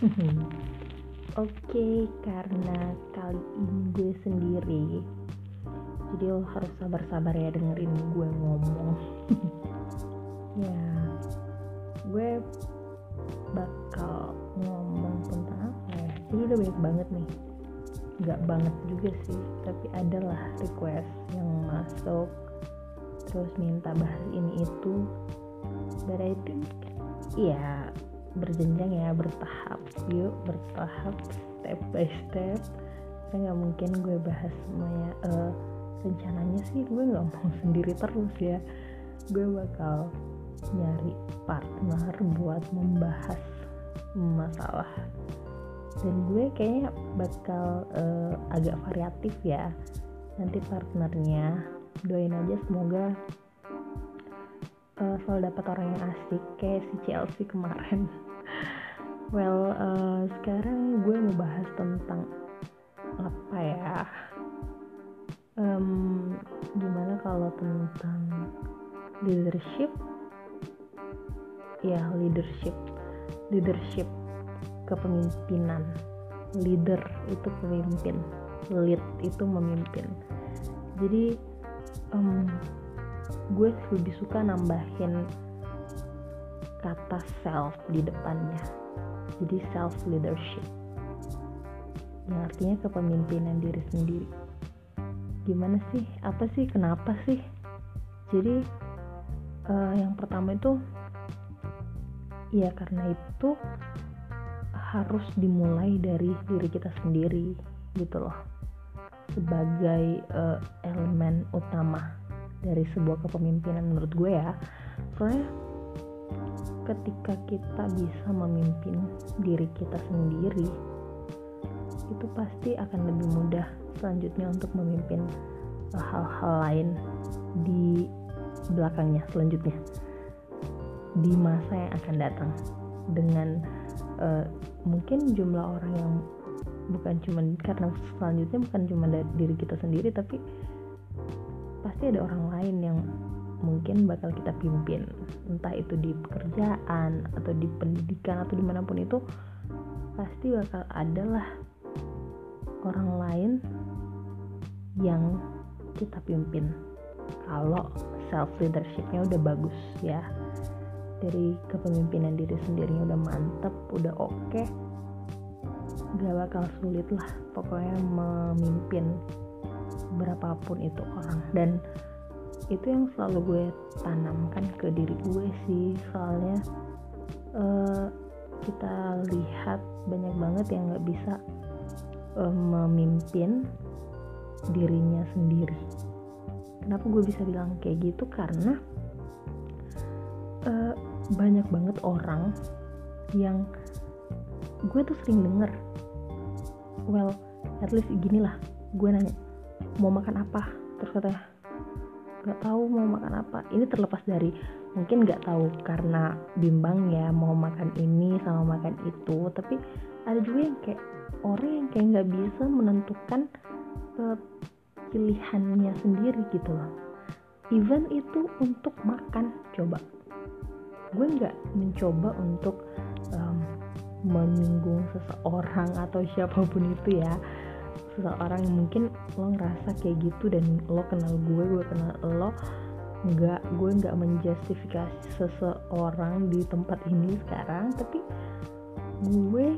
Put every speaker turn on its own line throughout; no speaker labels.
Oke, karena kali ini gue sendiri, jadi lo harus sabar-sabar ya dengerin gue ngomong. ya, gue bakal ngomong tentang apa ya? Ini udah banyak banget nih. Gak banget juga sih, tapi adalah request yang masuk. Terus minta bahas ini itu. But I think, ya berjenjang ya bertahap. Yuk bertahap step by step. Saya nggak mungkin gue bahas semuanya uh, rencananya sih gue nggak mau sendiri terus ya. Gue bakal nyari partner buat membahas masalah. Dan gue kayaknya bakal uh, agak variatif ya. Nanti partnernya doain aja semoga uh, selalu dapat orang yang asik kayak si Chelsea kemarin. Well uh, sekarang gue mau bahas tentang apa ya? Um, gimana kalau tentang leadership? Ya leadership. Leadership kepemimpinan. Leader itu pemimpin. Lead itu memimpin. Jadi um, gue lebih suka nambahin kata self di depannya. Jadi self leadership. Yang artinya kepemimpinan diri sendiri. Gimana sih? Apa sih? Kenapa sih? Jadi uh, yang pertama itu ya karena itu harus dimulai dari diri kita sendiri gitu loh. Sebagai uh, elemen utama dari sebuah kepemimpinan menurut gue ya. Soalnya ketika kita bisa memimpin diri kita sendiri itu pasti akan lebih mudah selanjutnya untuk memimpin eh, hal-hal lain di belakangnya selanjutnya di masa yang akan datang. Dengan uh, mungkin jumlah orang yang bukan cuma karena selanjutnya bukan cuma dari diri kita sendiri tapi pasti ada orang lain yang mungkin bakal kita pimpin. Entah itu di pekerjaan atau di pendidikan atau di mana pun itu pasti bakal adalah orang lain yang kita pimpin. Kalau self leadershipnya udah bagus ya. Dari kepemimpinan diri sendirinya udah mantep udah oke okay, gak bakal sulit lah pokoknya memimpin berapapun itu orang dan itu yang selalu gue tanamkan ke diri gue sih. Soalnya uh, kita lihat banyak banget yang nggak bisa uh, memimpin dirinya sendiri. Kenapa gue bisa bilang kayak gitu? Karena uh, banyak banget orang yang gue tuh sering denger well at least gini lah gue nanya mau makan apa? Terus katanya nggak tahu mau makan apa. Ini terlepas dari mungkin nggak tahu karena bimbang ya mau makan ini sama makan itu tapi ada juga yang kayak orang yang kayak nggak bisa menentukan uh, pilihannya sendiri gitu loh. Even itu untuk makan coba. Gue nggak mencoba untuk um, menyinggung seseorang atau siapa pun itu ya seseorang yang mungkin lo ngerasa kayak gitu dan lo kenal gue gue kenal lo nggak gue nggak menjustifikasi seseorang di tempat ini sekarang tapi gue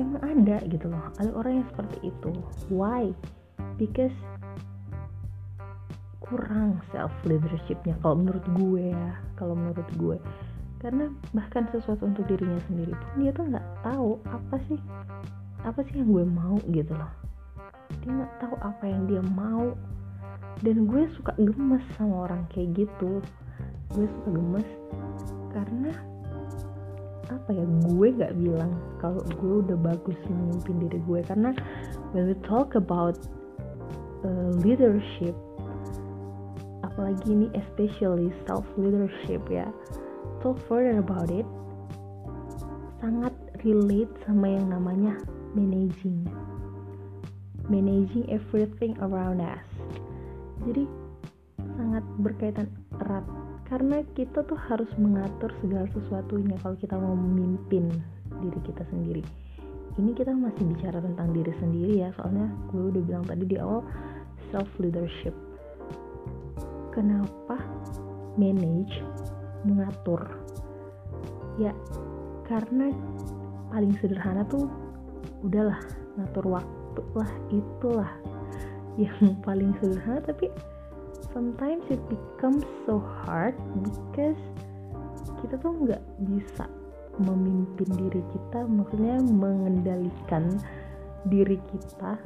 emang ada gitu loh. Ada orang yang seperti itu. Why? Because kurang self leadershipnya kalau menurut gue ya kalau menurut gue. Karena bahkan sesuatu untuk dirinya sendiri pun dia tuh nggak tahu apa sih apa sih yang gue mau gitu loh dia nggak tahu apa yang dia mau. Dan gue suka gemes sama orang kayak gitu. Gue suka gemes karena apa ya gue gak bilang kalau gue udah bagus memimpin diri gue. Karena when we talk about uh, leadership apalagi ini especially self leadership ya talk further about it sangat relate sama yang namanya managing managing everything around us. Jadi sangat berkaitan erat. Karena kita tuh harus mengatur segala sesuatunya kalau kita mau memimpin diri kita sendiri. Ini kita masih bicara tentang diri sendiri ya soalnya gue udah bilang tadi di awal self leadership kenapa manage mengatur? Ya karena paling sederhana tuh udahlah ngatur waktu lah itulah yang paling sederhana tapi sometimes it becomes so hard because kita tuh nggak bisa memimpin diri kita maksudnya mengendalikan diri kita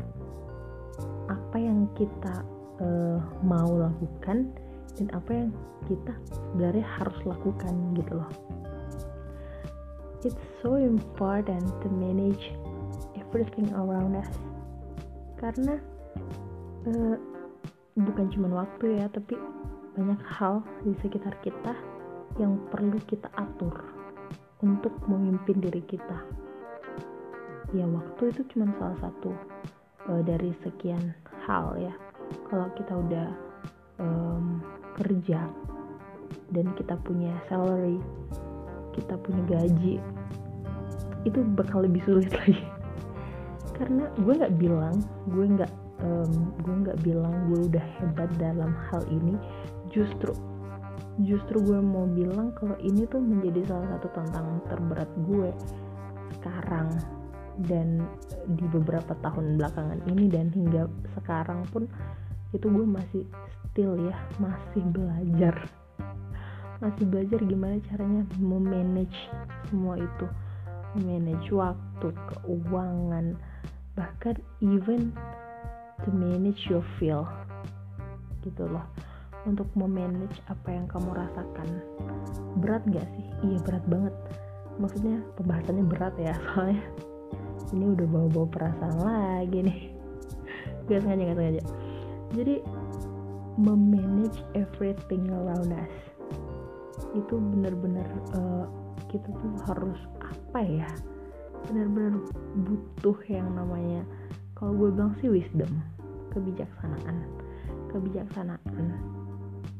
apa yang kita uh, mau lakukan dan apa yang kita sebenarnya harus lakukan gitu loh. It's so important to manage everything around us karena uh, bukan cuma waktu ya tapi banyak hal di sekitar kita yang perlu kita atur untuk memimpin diri kita. Ya waktu itu cuma salah satu uh, dari sekian hal ya. Kalau kita udah um, kerja dan kita punya salary kita punya gaji itu bakal lebih sulit lagi karena gue nggak bilang gue nggak um, gue nggak bilang gue udah hebat dalam hal ini. Justru justru gue mau bilang kalau ini tuh menjadi salah satu tantangan terberat gue sekarang dan di beberapa tahun belakangan ini dan hingga sekarang pun itu gue masih still ya masih belajar. Masih belajar gimana caranya memanage semua itu. Manage waktu keuangan bahkan even to manage your feel. Gitu loh. Untuk memanage apa yang kamu rasakan. Berat gak sih? Iya berat banget. Maksudnya pembahasannya berat ya soalnya ini udah bawa-bawa perasaan lagi nih. Gak sengaja gak sengaja. Jadi memanage everything around us. Itu bener-bener uh, kita tuh harus apa ya bener-bener butuh yang namanya kalau gue bilang sih wisdom kebijaksanaan kebijaksanaan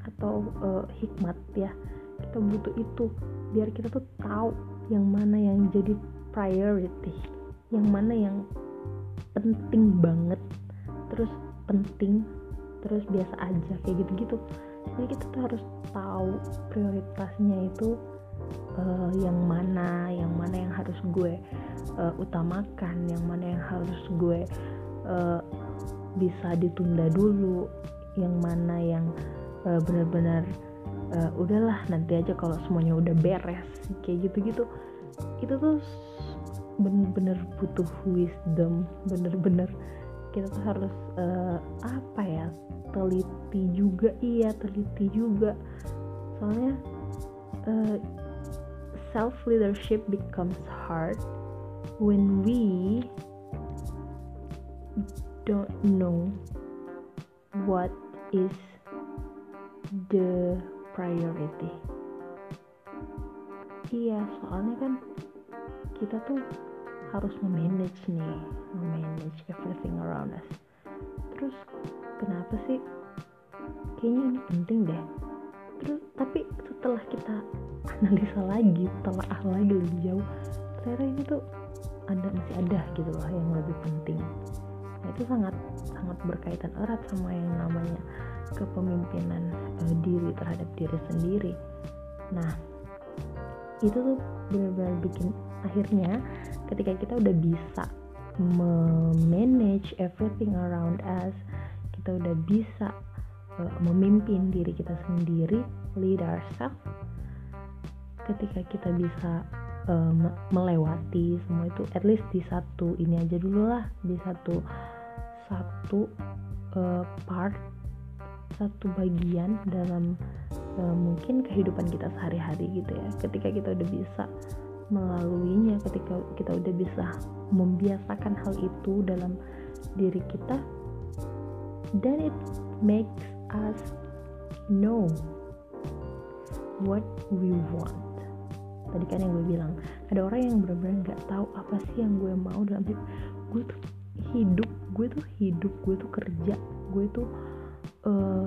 atau uh, hikmat ya. Kita butuh itu biar kita tuh tahu yang mana yang jadi priority yang mana yang penting banget terus penting terus biasa aja kayak gitu-gitu. Jadi kita tuh harus tahu prioritasnya itu uh, yang mana yang mana yang harus gue uh, utamakan yang mana yang harus gue uh, bisa ditunda dulu yang mana yang uh, benar-benar uh, udahlah nanti aja kalau semuanya udah beres kayak gitu-gitu. Itu tuh bener-bener butuh wisdom bener-bener. Kita tuh harus uh, apa ya teliti juga iya teliti juga. Soalnya uh, self leadership becomes hard when we don't know what is the priority. Iya soalnya kan kita tuh harus memanage nih memanage everything around us. Terus kenapa sih? Kayaknya ini penting deh. Terus tapi setelah kita analisa lagi telah lagi lebih jauh. Ternyata ini tuh ada masih ada gitu loh yang lebih penting. Nah, itu sangat sangat berkaitan erat sama yang namanya kepemimpinan uh, diri terhadap diri sendiri. Nah itu tuh benar-benar bikin akhirnya ketika kita udah bisa memanage everything around us kita udah bisa uh, memimpin diri kita sendiri lead ourselves ketika kita bisa um, melewati semua itu at least di satu ini aja dulu lah di satu satu uh, part satu bagian dalam uh, mungkin kehidupan kita sehari-hari gitu ya. Ketika kita udah bisa melaluinya ketika kita udah bisa membiasakan hal itu dalam diri kita then it makes us know what we want tadi kan yang gue bilang ada orang yang benar-benar nggak tahu apa sih yang gue mau dalam hidup. Gue tuh hidup gue tuh hidup gue tuh kerja gue tuh uh,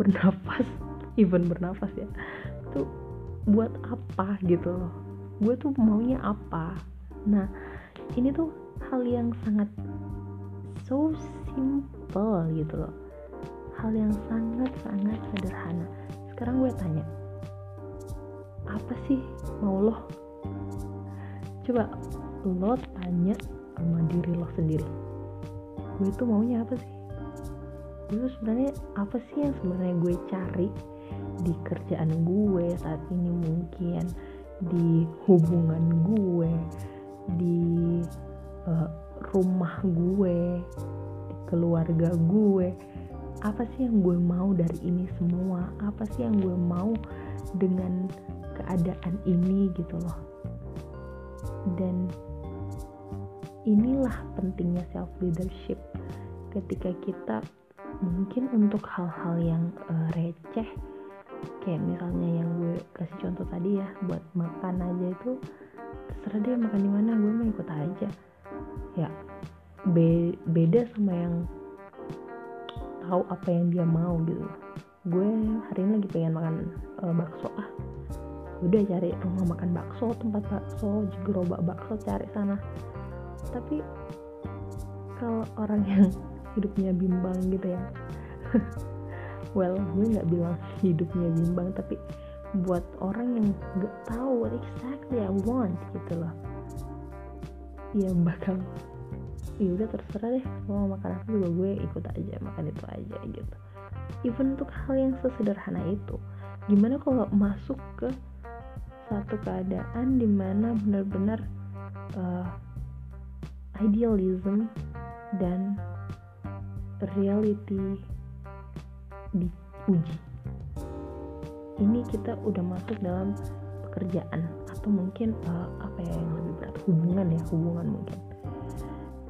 bernafas even bernafas ya. Tuh buat apa gitu loh? Gue tuh maunya apa? Nah ini tuh hal yang sangat so simple gitu loh. Hal yang sangat-sangat sederhana. Sekarang gue tanya apa sih? Mau lo coba lo tanya sama diri lo sendiri. Gue tuh maunya apa sih? Gue sebenarnya apa sih yang sebenarnya gue cari di kerjaan gue saat ini mungkin? Di hubungan gue? Di uh, rumah gue? Di keluarga gue? Apa sih yang gue mau dari ini semua? Apa sih yang gue mau dengan keadaan ini gitu loh. Dan inilah pentingnya self leadership. Ketika kita mungkin untuk hal-hal yang uh, receh kayak misalnya yang gue kasih contoh tadi ya buat makan aja itu terserah dia makan di mana gue mau ikut aja. Ya be beda sama yang tahu apa yang dia mau gitu gue hari ini lagi pengen makan uh, bakso ah. Udah cari rumah makan bakso tempat bakso gerobak bakso cari sana. Tapi kalau orang yang hidupnya bimbang gitu ya well gue nggak bilang hidupnya bimbang tapi buat orang yang nggak tahu what exactly I want gitu loh ya bakal ya udah terserah deh mau makan apa juga gue ikut aja makan itu aja gitu even untuk hal yang sesederhana itu gimana kalau masuk ke satu keadaan di mana benar-benar uh, idealism dan reality diuji. Ini kita udah masuk dalam pekerjaan atau mungkin uh, apa ya yang lebih berat? Hubungan ya hubungan mungkin.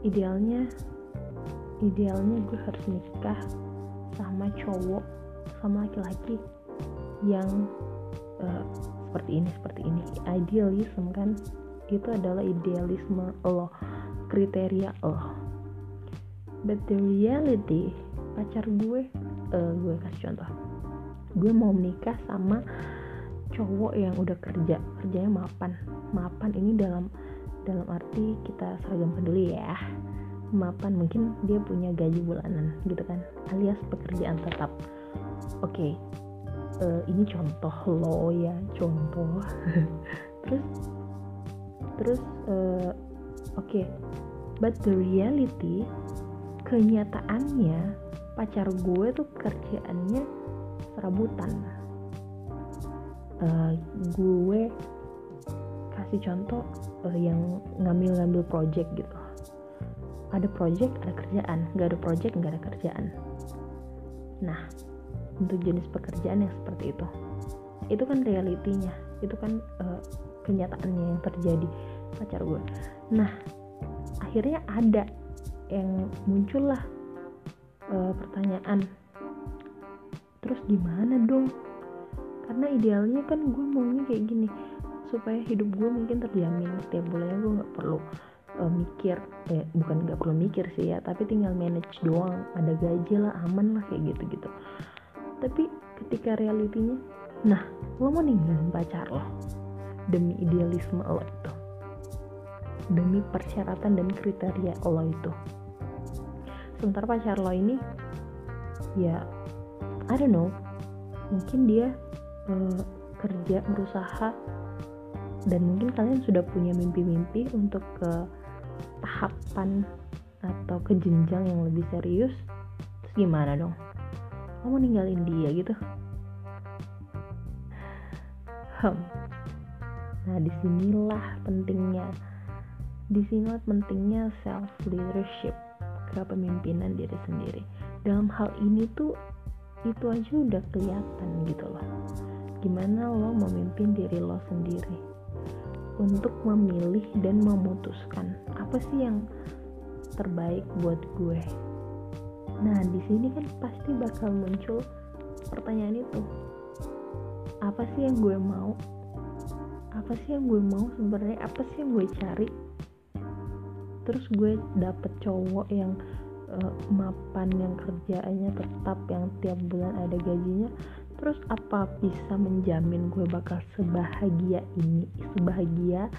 Idealnya idealnya gue harus nikah sama cowok sama laki-laki yang uh, seperti ini seperti ini. Idealism kan? Itu adalah idealisme lo kriteria lo but the reality pacar gue uh, gue kasih contoh. Gue mau menikah sama cowok yang udah kerja kerjanya mapan. Mapan ini dalam dalam arti kita seragam peduli ya mapan mungkin dia punya gaji bulanan gitu kan alias pekerjaan tetap. Oke okay, uh, eh, ini contoh lo ya contoh. Terus terus uh, oke okay. but the reality kenyataannya pacar gue tuh kerjaannya serabutan. Uh, gue kasih contoh uh, yang ngambil-ngambil project gitu ada project ada kerjaan. Nggak ada project nggak ada kerjaan. Nah untuk jenis pekerjaan yang seperti itu. Itu kan realitinya. Itu kan uh, kenyataannya yang terjadi. Pacar gue. Nah akhirnya ada yang muncullah uh, pertanyaan. Terus gimana dong? Karena idealnya kan gue maunya kayak gini. Supaya hidup gue mungkin terjamin. Setiap bulannya gue nggak perlu uh, mikir eh bukan nggak perlu mikir sih ya tapi tinggal manage doang. Ada gaji lah aman lah kayak gitu gitu tapi ketika realitinya nah lo mau ninggalin pacar lo demi idealisme lo itu. Demi persyaratan dan kriteria lo itu. Sementara pacar lo ini ya I don't know. Mungkin dia uh, kerja berusaha dan mungkin kalian sudah punya mimpi-mimpi untuk ke tahapan atau ke jenjang yang lebih serius terus gimana dong? Kamu ninggalin dia gitu. Hmm. nah di sinilah pentingnya di sinilah pentingnya self leadership kepemimpinan diri sendiri. Dalam hal ini tuh itu aja udah kelihatan gitu loh. Gimana lo memimpin diri lo sendiri untuk memilih dan memutuskan apa sih yang terbaik buat gue? Nah di sini kan pasti bakal muncul pertanyaan itu. Apa sih yang gue mau? Apa sih yang gue mau sebenarnya? Apa sih yang gue cari? Terus gue dapet cowok yang uh, mapan yang kerjaannya tetap yang tiap bulan ada gajinya terus apa bisa menjamin gue bakal sebahagia ini? Sebahagia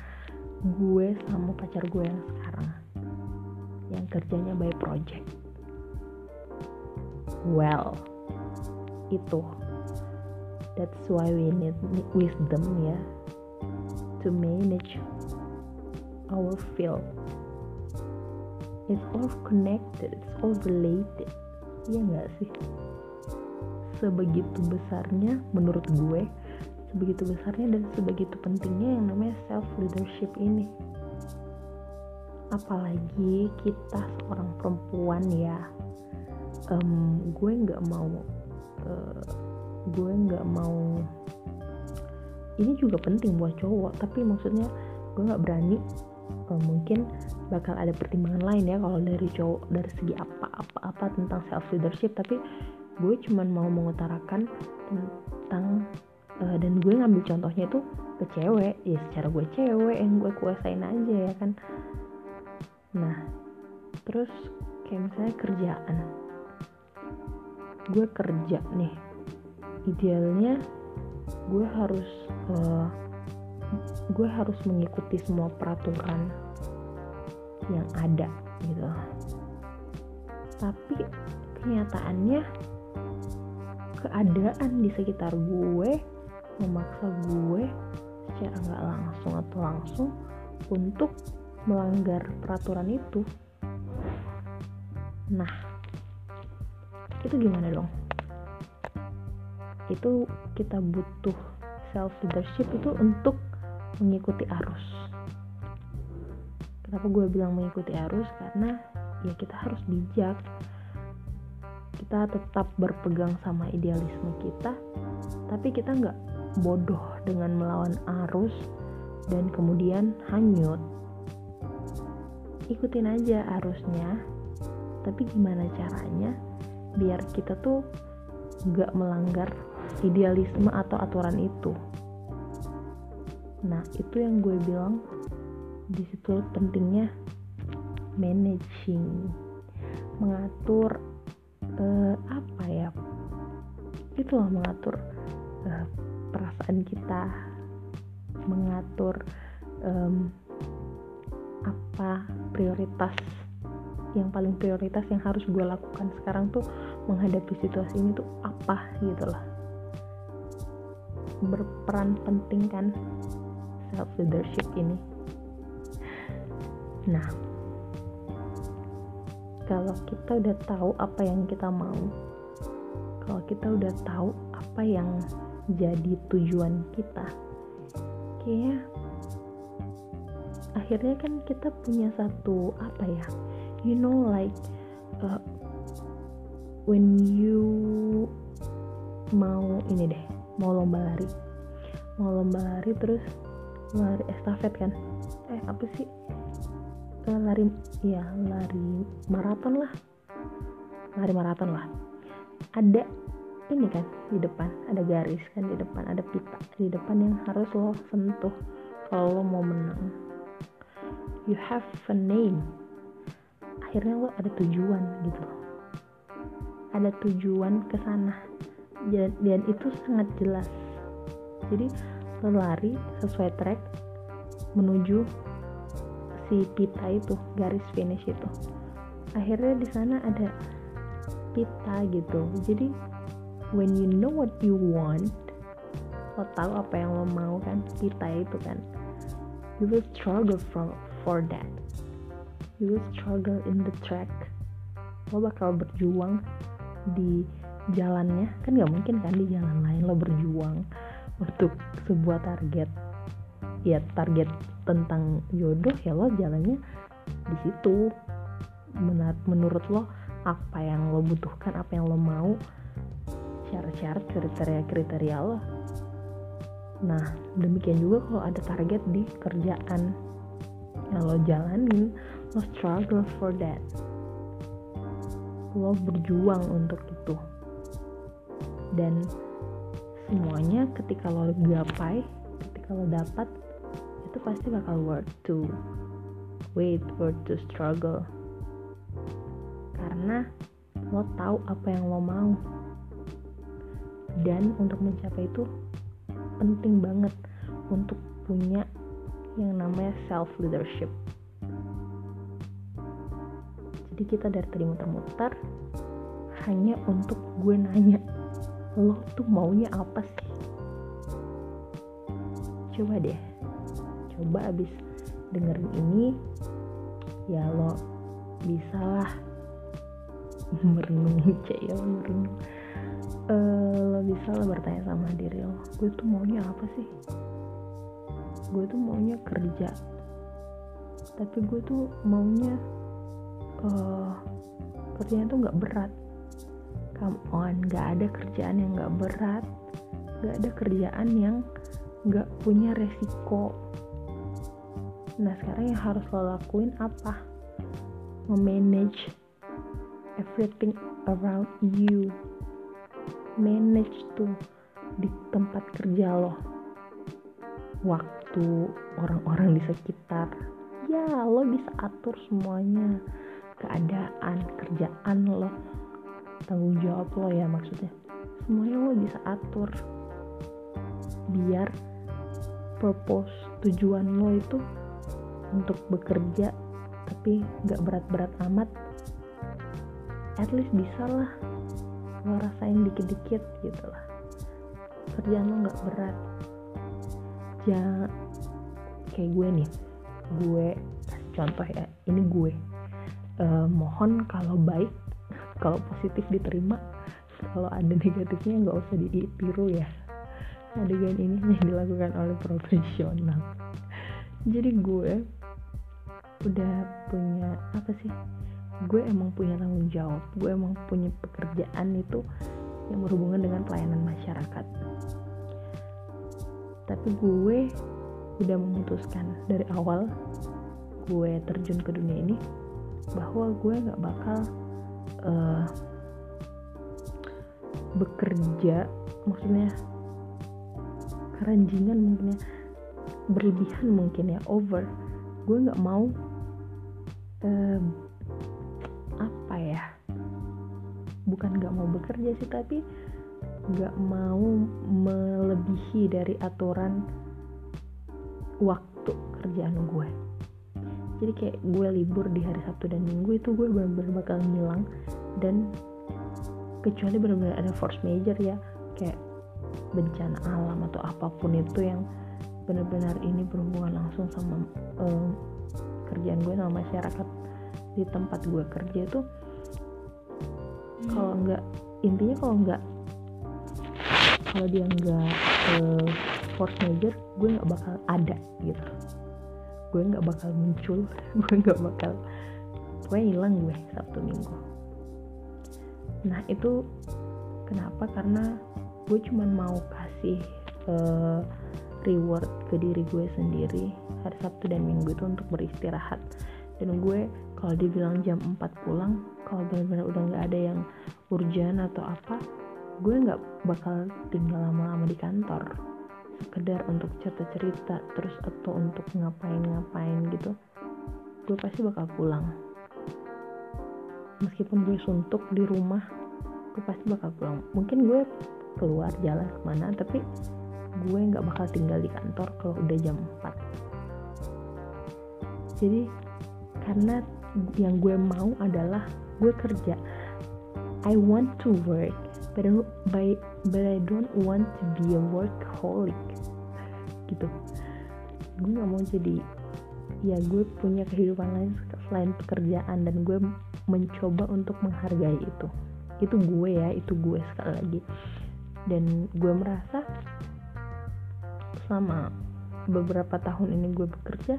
gue sama pacar gue yang sekarang. Yang kerjanya by project. Well itu. That's why we need wisdom ya. To manage our field. It's all connected. It's all related. Iya nggak sih sebegitu besarnya menurut gue sebegitu besarnya dan sebegitu pentingnya yang namanya self leadership ini. Apalagi kita seorang perempuan ya. Um, gue nggak mau uh, gue nggak mau. Ini juga penting buat cowok tapi maksudnya gue nggak berani uh, mungkin bakal ada pertimbangan lain ya kalau dari cowok dari segi apa apa apa tentang self leadership tapi gue cuman mau mengutarakan tentang uh, dan gue ngambil contohnya itu ke cewek. Ya secara gue cewek yang gue kuasain aja ya kan? Nah terus kayak misalnya kerjaan. Gue kerja nih. Idealnya gue harus uh, gue harus mengikuti semua peraturan yang ada gitu. Tapi kenyataannya keadaan di sekitar gue memaksa gue secara nggak langsung atau langsung untuk melanggar peraturan itu. Nah itu gimana dong? Itu kita butuh self leadership itu untuk mengikuti arus. Kenapa gue bilang mengikuti arus? Karena ya kita harus bijak kita tetap berpegang sama idealisme kita tapi kita nggak bodoh dengan melawan arus dan kemudian hanyut. Ikutin aja arusnya tapi gimana caranya biar kita tuh nggak melanggar idealisme atau aturan itu? Nah itu yang gue bilang di situ pentingnya managing mengatur uh, apa ya? Itu loh mengatur uh, perasaan kita mengatur um, apa prioritas yang paling prioritas yang harus gue lakukan sekarang tuh menghadapi situasi ini tuh apa gitu loh. Berperan penting kan self leadership ini. Nah kalau kita udah tahu apa yang kita mau kalau kita udah tahu apa yang jadi tujuan kita kayaknya akhirnya kan kita punya satu apa ya you know like uh, when you mau ini deh mau lomba lari mau lomba lari terus lari estafet kan? Eh apa sih uh, lari ya lari maraton lah. Lari maraton lah. Ada ini kan di depan ada garis kan di depan ada pita di depan yang harus lo sentuh kalau lo mau menang. You have a name. Akhirnya lo ada tujuan gitu ada tujuan ke sana. Dan itu sangat jelas. Jadi lo lari sesuai track menuju si pita itu garis finish itu. Akhirnya di sana ada pita gitu. Jadi when you know what you want lo tahu apa yang lo mau kan pita itu kan. You will struggle for for that. You will struggle in the track. Lo bakal berjuang di jalannya. Kan nggak mungkin kan di jalan lain lo berjuang untuk sebuah target. Ya target tentang jodoh ya lo jalannya di situ. Menurut lo apa yang lo butuhkan apa yang lo mau syarat-syarat kriteria-kriteria lo. Nah demikian juga kalau ada target di kerjaan yang lo jalanin lo struggle for that. Lo berjuang untuk itu. Dan semuanya ketika lo gapai ketika lo dapat itu pasti bakal worth to wait worth to struggle. Karena lo tahu apa yang lo mau. Dan untuk mencapai itu penting banget untuk punya yang namanya self leadership jadi kita dari tadi muter-muter hanya untuk gue nanya lo tuh maunya apa sih? Coba deh coba abis dengerin ini ya lo bisa lah merenung cek ya merenung uh, lo bisa lah bertanya sama diri lo gue tuh maunya apa sih? Gue tuh maunya kerja tapi gue tuh maunya uh, kerjanya tuh nggak berat. Come on gak ada kerjaan yang nggak berat gak ada kerjaan yang nggak punya resiko nah sekarang yang harus lo lakuin apa? Memanage everything around you. Manage tuh di tempat kerja lo. Waktu orang-orang di sekitar. Ya lo bisa atur semuanya. Keadaan kerjaan lo. Tanggung jawab lo ya maksudnya. Semuanya lo bisa atur. Biar purpose tujuan lo itu untuk bekerja tapi nggak berat-berat amat. At least bisa lah lo rasain dikit-dikit gitu lah. Kerjaan lo nggak berat. Ya kayak gue nih gue contoh ya ini gue. Uh, mohon kalau baik kalau positif diterima kalau ada negatifnya nggak usah ditiru ya. Adegan ini yang dilakukan oleh profesional. Jadi gue udah punya apa sih gue emang punya tanggung jawab gue emang punya pekerjaan itu yang berhubungan dengan pelayanan masyarakat. Tapi gue udah memutuskan dari awal gue terjun ke dunia ini bahwa gue nggak bakal uh, bekerja maksudnya keranjingan mungkin ya berlebihan mungkin ya over gue nggak mau uh, apa ya bukan nggak mau bekerja sih tapi nggak mau melebihi dari aturan waktu kerjaan gue. Jadi kayak gue libur di hari Sabtu dan Minggu itu gue benar-benar bakal ngilang dan kecuali benar-benar ada force major ya kayak bencana alam atau apa pun itu yang benar-benar ini berhubungan langsung sama um, kerjaan gue sama masyarakat di tempat gue kerja tuh kalau nggak intinya kalau nggak kalau dia nggak uh, force major gue nggak bakal ada gitu. Gue nggak bakal muncul gue nggak bakal gue hilang gue sabtu minggu. Nah itu kenapa? Karena gue cuman mau kasih uh, reward ke diri gue sendiri hari sabtu dan minggu itu untuk beristirahat. Dan gue kalau dibilang jam 4 pulang kalau benar-benar udah nggak ada yang urgent atau apa gue nggak bakal tinggal lama-lama di kantor. Sekedar untuk cerita-cerita terus atau untuk ngapain-ngapain gitu gue pasti bakal pulang. Meskipun gue suntuk di rumah gue pasti bakal pulang. Mungkin gue keluar jalan ke mana tapi gue nggak bakal tinggal di kantor kalau udah jam 4 jadi karena yang gue mau adalah gue kerja. I want to work but but I don't want to be a workaholic. Gitu. Gue nggak mau jadi ya gue punya kehidupan lain selain pekerjaan dan gue mencoba untuk menghargai itu. Itu gue ya itu gue sekali lagi. Dan gue merasa selama beberapa tahun ini gue bekerja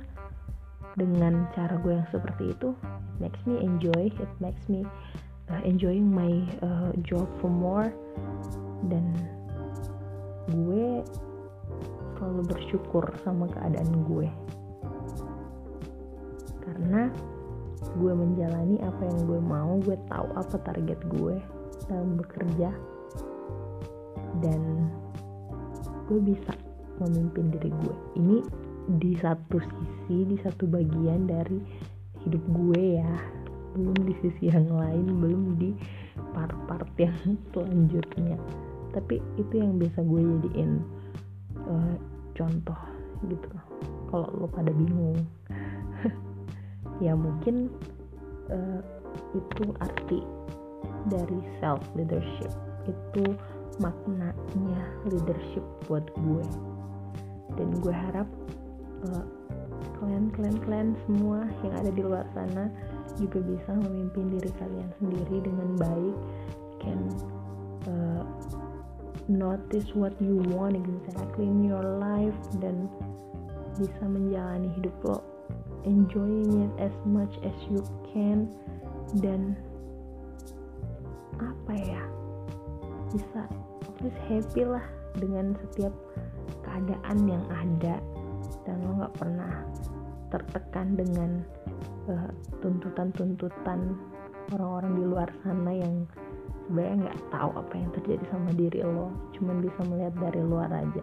dengan cara gue yang seperti itu it makes me enjoy it makes me uh, enjoying my uh, job for more. Dan gue selalu bersyukur sama keadaan gue. Karena gue menjalani apa yang gue mau gue tahu apa target gue dalam bekerja. Dan gue bisa memimpin diri gue. Ini di satu sisi di satu bagian dari hidup gue ya. Belum di sisi yang lain belum di part-part yang selanjutnya. Tapi itu yang bisa gue jadiin uh, contoh gitu. Kalau lo pada bingung ya mungkin uh, itu arti dari self leadership itu maknanya leadership buat gue dan gue harap uh, kalian kalian kalian semua yang ada di luar sana juga bisa memimpin diri kalian sendiri dengan baik can uh, notice what you want exactly in your life dan bisa menjalani hidup lo enjoying it as much as you can dan apa ya bisa please happy lah dengan setiap keadaan yang ada dan lo nggak pernah tertekan dengan uh, tuntutan-tuntutan orang-orang di luar sana yang sebenarnya nggak tahu apa yang terjadi sama diri lo cuman bisa melihat dari luar aja.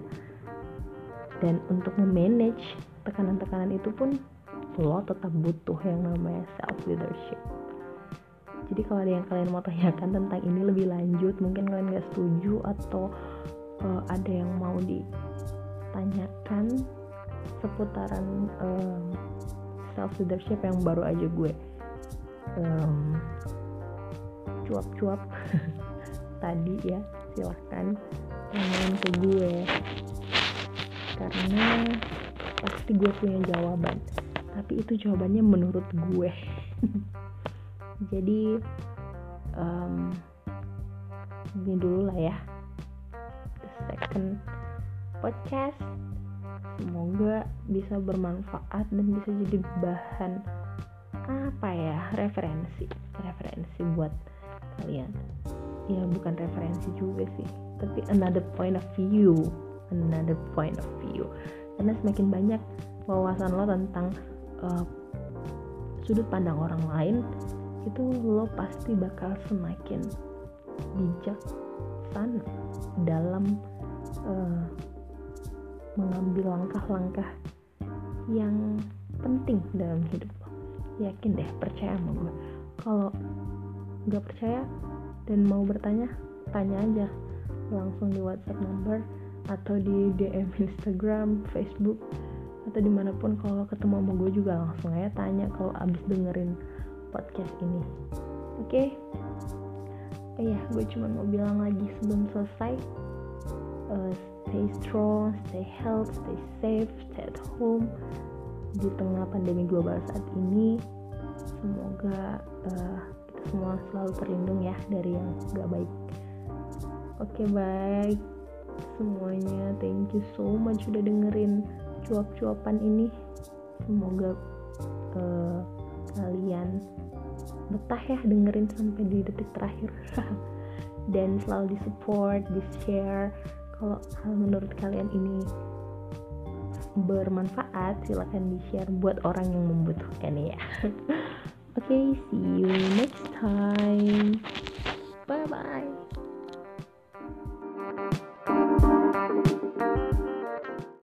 Dan untuk memanage tekanan-tekanan itu pun lo tetap butuh yang namanya self leadership. Jadi kalau ada yang kalian mau tanyakan tentang ini lebih lanjut mungkin kalian nggak setuju atau uh, ada yang mau ditanyakan seputaran um, self leadership yang baru aja gue um, cuap-cuap tadi ya silahkan tanyain ke gue. Karena pasti gue punya jawaban tapi itu jawabannya menurut gue. Jadi um, ini dulu lah ya. The second podcast. Semoga bisa bermanfaat dan bisa jadi bahan apa ya referensi. Referensi buat kalian. Ya bukan referensi juga sih tapi another point of view. Another point of view. Karena semakin banyak wawasan lo tentang uh, sudut pandang orang lain itu lo pasti bakal semakin bijak sana dalam uh, mengambil langkah-langkah yang penting dalam hidup lo. Yakin deh percaya sama gue kalau nggak percaya dan mau bertanya tanya aja langsung di WhatsApp number atau di DM Instagram, Facebook atau di mana pun. Kalau ketemu sama gue juga langsung aja tanya kalau abis dengerin podcast ini. Oke? Okay? oh ya gue cuma mau bilang lagi sebelum selesai uh, stay strong, stay healthy, stay safe, stay at home di tengah pandemi global saat ini. Semoga uh, kita semua selalu terlindung ya dari yang gak baik. Oke okay, baik semuanya, thank you so much udah dengerin cuap-cuapan ini. Semoga uh, kalian betah ya dengerin sampai di detik terakhir dan selalu di support, di share kalau menurut kalian ini bermanfaat silahkan di share buat orang yang membutuhkan ya. Oke okay, see you next time. Bye bye